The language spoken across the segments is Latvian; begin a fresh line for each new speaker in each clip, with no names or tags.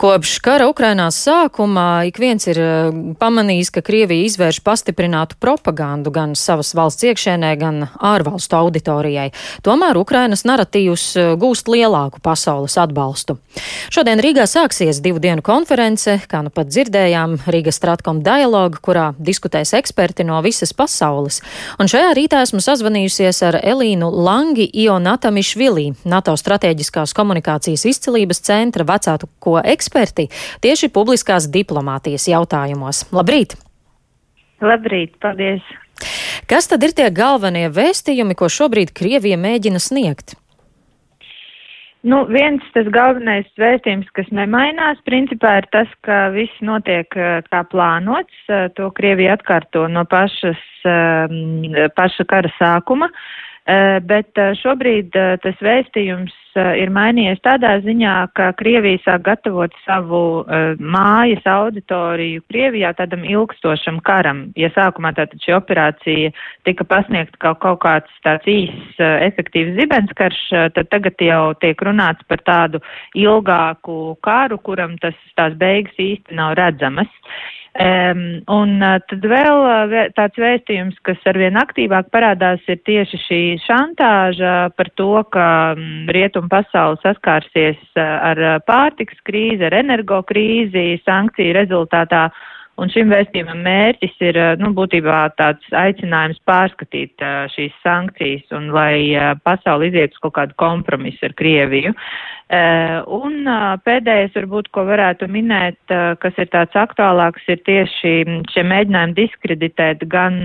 Kopš kara Ukrainās sākumā ik viens ir eh, pamanījis, ka Krievija izvērš pastiprinātu propagandu gan savas valsts iekšēnē, gan ārvalstu auditorijai. Tomēr Ukrainas naratīvs eh, gūst lielāku pasaules atbalstu. Šodien Rīgā sāksies divu dienu konference, kā nu pat dzirdējām, Rīgas Stratkom dialogu, kurā diskutēs eksperti no visas pasaules. Un šajā rītā esmu sazvanījusies ar Elīnu Langi Ionatamišvili, NATO strateģiskās komunikācijas izcilības centra vecāku ekspertu eksperti tieši publiskās diplomātijas jautājumos. Labrīt!
Labrīt, paldies!
Kas tad ir tie galvenie vēstījumi, ko šobrīd Krievija mēģina sniegt?
Nu, viens tas galvenais vēstījums, kas nemainās, principā ir tas, ka viss notiek eh, kā plānots. Eh, to Krievija atkārto no pašas, eh, paša kara sākuma. Bet šobrīd tas vēstījums ir mainījies tādā ziņā, ka Krievija sāk gatavot savu mājas auditoriju Krievijā tādam ilgstošam karam. Ja sākumā tātad šī operācija tika pasniegta kaut, kaut kāds tāds īss, efektīvs zibenskarš, tad tagad jau tiek runāts par tādu ilgāku karu, kuram tas tās beigas īsti nav redzamas. Um, un uh, tad vēl uh, tāds vēstījums, kas arvien aktīvāk parādās, ir tieši šī šantāža par to, ka um, rietumu pasauli saskārsies uh, ar pārtiks krīzi, ar energo krīzi, sankciju rezultātā. Un šim vēstījumam mērķis ir, nu, būtībā tāds aicinājums pārskatīt uh, šīs sankcijas un lai uh, pasauli iziet uz kaut kādu kompromisu ar Krieviju. Un pēdējais, varbūt, ko varētu minēt, kas ir tāds aktuālāks, ir tieši šie mēģinājumi diskreditēt gan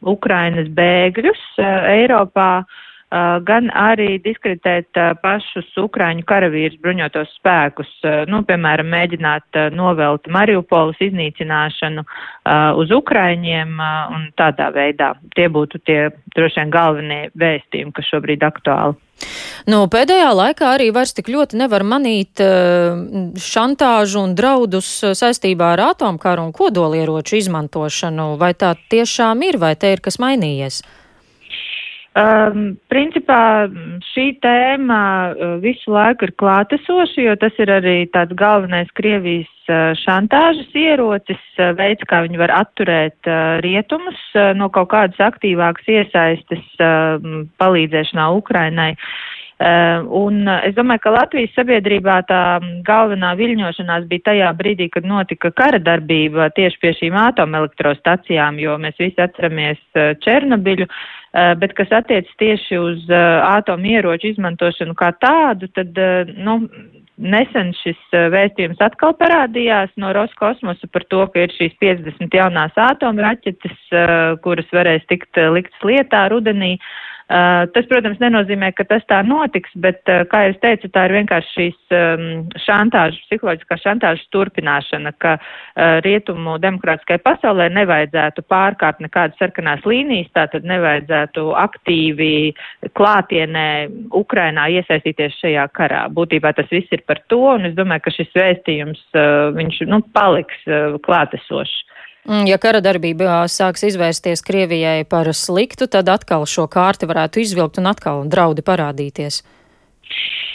Ukrainas bēgļus Eiropā, gan arī diskreditēt uh, pašus Ukraiņu karavīrus bruņotos spēkus, uh, nu, piemēram, mēģināt novelt Mariupolas iznīcināšanu uz Ukraiņiem un tādā veidā. Tie būtu tie droši vien galvenie vēstījumi, kas šobrīd aktuāli.
Nu, pēdējā laikā arī vairs tik ļoti nevar manīt šantāžu un draudus saistībā ar atomkaru un kodolieroču izmantošanu. Vai tā tiešām ir, vai te ir kas mainījies?
Um, principā šī tēma uh, visu laiku ir klātesoša, jo tas ir arī tāds galvenais Krievijas uh, šantāžas ierocis, uh, veids, kā viņi var atturēt rietumus no kaut kādas aktīvākas iesaistes palīdzēšanā Ukrainai. Un es domāju, ka Latvijas sabiedrībā tā galvenā viļņošanās bija tajā brīdī, kad notika kara darbība tieši pie šīm atomelektrostacijām, jo mēs visi atceramies Černobiļu. Uh, bet kas attiec tieši uz eh, atomieroču izmantošanu kā tādu, tad, eh, nu, nesen šis vēstījums atkal parādījās no Roskosmosa par to, ka ir šīs 50 jaunās atomraķetes, kuras varēs tikt liktas lietā rudenī. Uh, tas, protams, nenozīmē, ka tas tā notiks, bet, uh, kā jau es teicu, tā ir vienkārši šīs um, šantāžas, psiholoģiskā šantāžas turpināšana, ka uh, rietumu demokrātiskai pasaulē nevajadzētu pārkāpt nekādas sarkanās līnijas, tātad nevajadzētu aktīvi klātienē Ukrainā iesaistīties šajā karā. Būtībā tas viss ir par to, un es domāju, ka šis vēstījums, viņš, nu, paliks klātesošs.
Mm, ja kara darbība sāks izvērsties Krievijai par sliktu, tad atkal šo kārti varētu izvilkt un atkal draudi parādīties.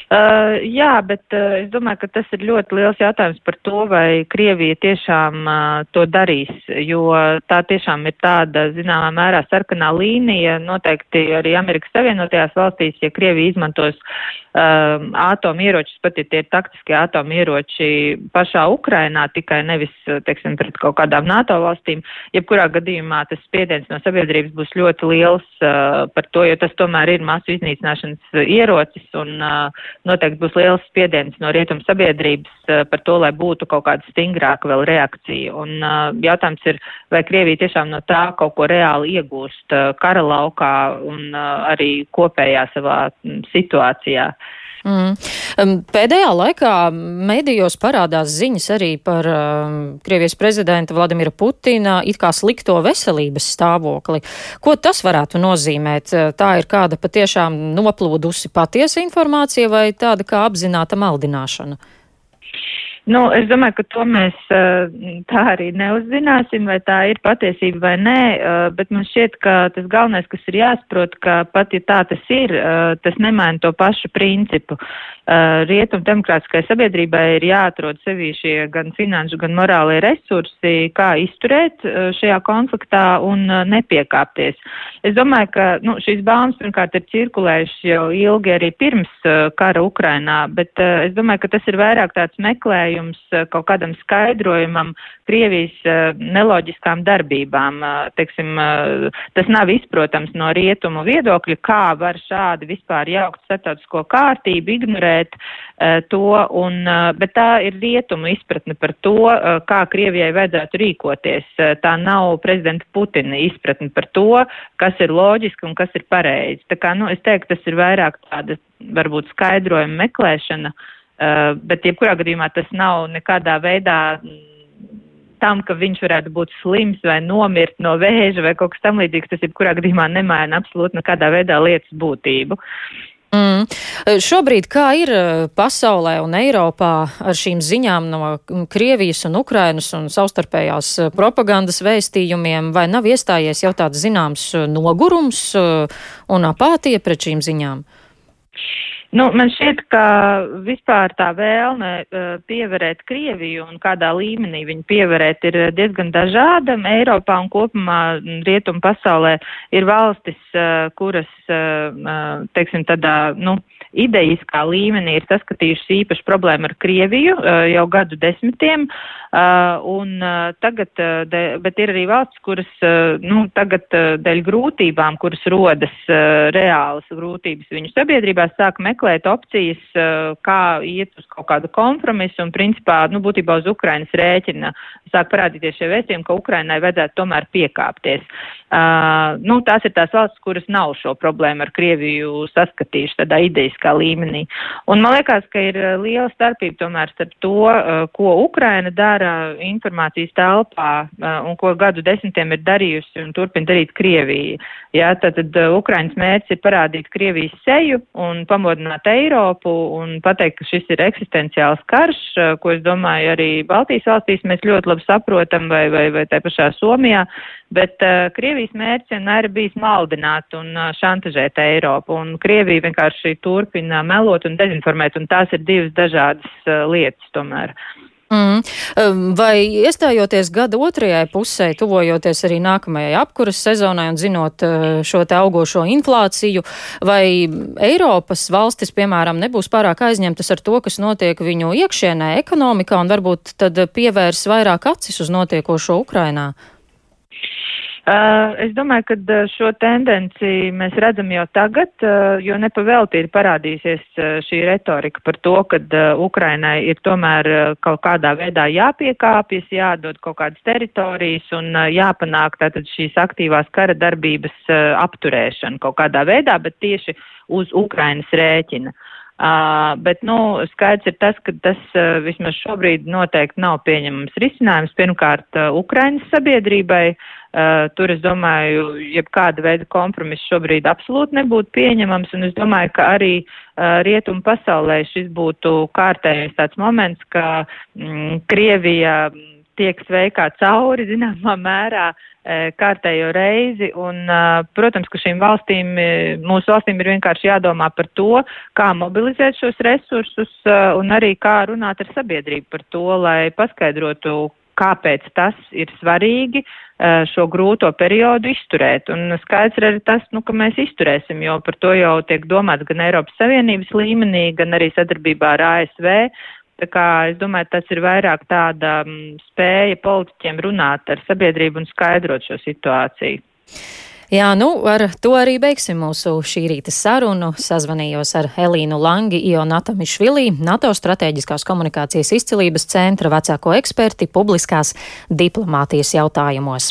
Uh, jā, bet uh, es domāju, ka tas ir ļoti liels jautājums par to, vai Krievija tiešām uh, to darīs, jo tā tiešām ir tāda, zināmā mērā, sarkanā līnija. Noteikti arī Amerikas Savienotajās valstīs, ja Krievija izmantos uh, atomieročus, pat ja tie ir taktiskie atomieroči pašā Ukrainā, tikai nevis, teiksim, pret kaut kādām NATO valstīm, jebkurā gadījumā tas spiediens no sabiedrības būs ļoti liels uh, par to, jo tas tomēr ir masu iznīcināšanas ierocis un noteikti būs liels spiediens no rietuma sabiedrības par to, lai būtu kaut kāda stingrāka vēl reakcija. Un jautājums ir, vai Krievija tiešām no tā kaut ko reāli iegūst kara laukā un arī kopējā savā situācijā.
Mm. Pēdējā laikā medijos parādās ziņas arī par um, Krievijas prezidenta Vladimira Putina it kā slikto veselības stāvokli. Ko tas varētu nozīmēt? Tā ir kāda patiešām noplūdusi patiesa informācija vai tāda kā apzināta maldināšana?
Nu, es domāju, ka to mēs tā arī neuzzināsim, vai tā ir patiesība vai nē, bet man šķiet, ka tas galvenais, kas ir jāsaprot, ka pat ja tā tas ir, tas nemaina to pašu principu. Rietum demokrātiskai sabiedrībai ir jāatrod sevī šie gan finanšu, gan morālie resursi, kā izturēt šajā konfliktā un nepiekāpties. Es domāju, ka nu, šīs baumas pirmkārt ir cirkulējušas jau ilgi arī pirms kara Ukrainā, bet es domāju, ka tas ir vairāk tāds meklējums meklējums eh, kaut kādam skaidrojumam Krievijas eh, neloģiskām darbībām. Eh, teiksim, tas nav izprotams no rietumu viedokļa, kā var šādi vispār jaukt starptautisko kārtību, ignorēt to, un, bet tā ir rietumu izpratne par to, kā Krievijai vajadzētu rīkoties. Tā nav prezidenta Putina izpratne par to, kas ir loģiski un kas ir pareizi. Tā kā, nu, es teiktu, tas ir vairāk tāda varbūt skaidrojuma meklēšana. Uh, bet jebkurā gadījumā tas nav nekādā veidā mm, tam, ka viņš varētu būt slims vai nomirt no vēža vai kaut kas tam līdzīgs, tas jebkurā gadījumā nemaina absolūti nekādā veidā lietas būtību.
Mm. Šobrīd kā ir uh, pasaulē un Eiropā ar šīm ziņām no Krievijas un Ukrainas un savstarpējās uh, propagandas vēstījumiem, vai nav iestājies jau tāds zināms nogurums un apātija pret šīm ziņām?
Nu, man šķiet, ka vispār tā vēlme uh, pievērēt Krieviju un kādā līmenī viņu pievērēt ir diezgan dažāda. Eiropā un kopumā rietumu pasaulē ir valstis, uh, kuras, uh, teiksim, tādā, nu, idejiskā līmenī ir saskatījušas īpašu problēmu ar Krieviju jau gadu desmitiem. Un tagad, bet ir arī valsts, kuras, nu, tagad dēļ grūtībām, kuras rodas reālas grūtības viņu sabiedrībā, sāk meklēt opcijas, eh, kā iet uz kaut kādu kompromisu un, principā, nu, būtībā uz Ukrainas rēķina sāk parādīties šie vēstījumi, ka Ukrainai vajadzētu tomēr piekāpties. Uh, nu, tās ir tās valsts, kuras nav šo problēmu ar Krieviju saskatījuši tādā ideiskā līmenī. Un man liekas, ka ir liela starpība tomēr starp to, uh, ko Ukraina dara informācijas telpā uh, un ko gadu desmitiem ir darījusi un turpina darīt Krievija. Jā, tad, tad Ukrainas mērķis ir parādīt Krievijas seju un pamodināt Eiropu un pateikt, ka šis ir eksistenciāls karš, ko es domāju arī Baltijas valstīs mēs ļoti labi saprotam vai, vai, vai tā pašā Somijā, bet uh, Krievijas mērķis vienmēr ir bijis maldināt un uh, šantažēt Eiropu, un Krievija vienkārši turpina melot un dezinformēt, un tās ir divas dažādas uh, lietas tomēr.
Mm. Vai iestājoties gada otrajai pusē, tuvojoties arī nākamajai apkuras sezonai un zinot eh, šo te augošo inflāciju, vai Eiropas valstis, piemēram, nebūs pārāk aizņemtas ar to, kas notiek viņu iekšienē ekonomikā un varbūt tad pievērs vairāk acis uz notiekošo Ukrainā?
Uh, es domāju, ka uh, šo tendenci mēs redzam jau tagad, uh, jo nepavēlti ir parādīsies šī retorika par to, ka Ukrainai ir tomēr kaut kādā veidā jāpiekāpjas, jādod kaut kādas teritorijas un jāpanāk tātad šīs aktīvās kara darbības apturēšana kaut kādā veidā, bet tieši uz Ukrainas rēķina. Uh, bet, nu, skaidrs ir tas, ka tas uh, vismaz šobrīd noteikti nav pieņemams risinājums. Pirmkārt uh, Ukrainas sabiedrībai, uh, Uh, tur es domāju, jebkāda veida kompromiss šobrīd absolūti nebūtu pieņemams, un es domāju, ka arī uh, rietumu pasaulē šis būtu kārtējais tāds moments, ka mm, Krievija tiek sveikā cauri zināmā mērā kārtējo reizi, un, protams, ka šīm valstīm, mūsu valstīm ir vienkārši jādomā par to, kā mobilizēt šos resursus un arī kā runāt ar sabiedrību par to, lai paskaidrotu, kāpēc tas ir svarīgi šo grūto periodu izturēt. Un skaidrs ir arī tas, nu, ka mēs izturēsim, jo par to jau tiek domāts gan Eiropas Savienības līmenī, gan arī sadarbībā ar ASV. Tā kā es domāju, tas ir vairāk tāda m, spēja politiķiem runāt ar sabiedrību un skaidrot šo situāciju.
Jā, nu, ar to arī beigsim mūsu šī rīta sarunu. Sazvanījos ar Elīnu Langi, Ionata Mišvilī, NATO strateģiskās komunikācijas izcilības centra vecāko eksperti publiskās diplomātijas jautājumos.